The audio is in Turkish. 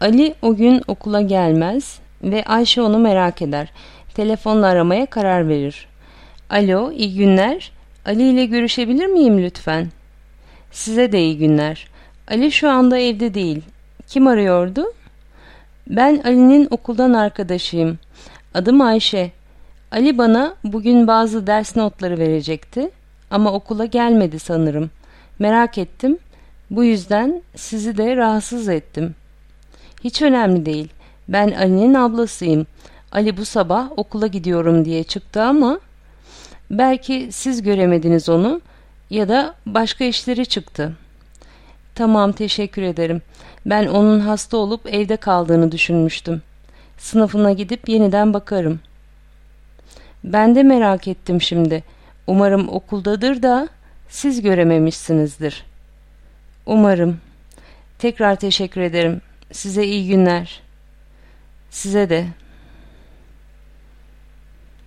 Ali o gün okula gelmez ve Ayşe onu merak eder. Telefonla aramaya karar verir. Alo, iyi günler. Ali ile görüşebilir miyim lütfen? Size de iyi günler. Ali şu anda evde değil. Kim arıyordu? Ben Ali'nin okuldan arkadaşıyım. Adım Ayşe. Ali bana bugün bazı ders notları verecekti ama okula gelmedi sanırım. Merak ettim. Bu yüzden sizi de rahatsız ettim. Hiç önemli değil. Ben Ali'nin ablasıyım. Ali bu sabah okula gidiyorum diye çıktı ama belki siz göremediniz onu ya da başka işleri çıktı. Tamam teşekkür ederim. Ben onun hasta olup evde kaldığını düşünmüştüm. Sınıfına gidip yeniden bakarım. Ben de merak ettim şimdi. Umarım okuldadır da siz görememişsinizdir. Umarım. Tekrar teşekkür ederim. Size iyi günler. Size de.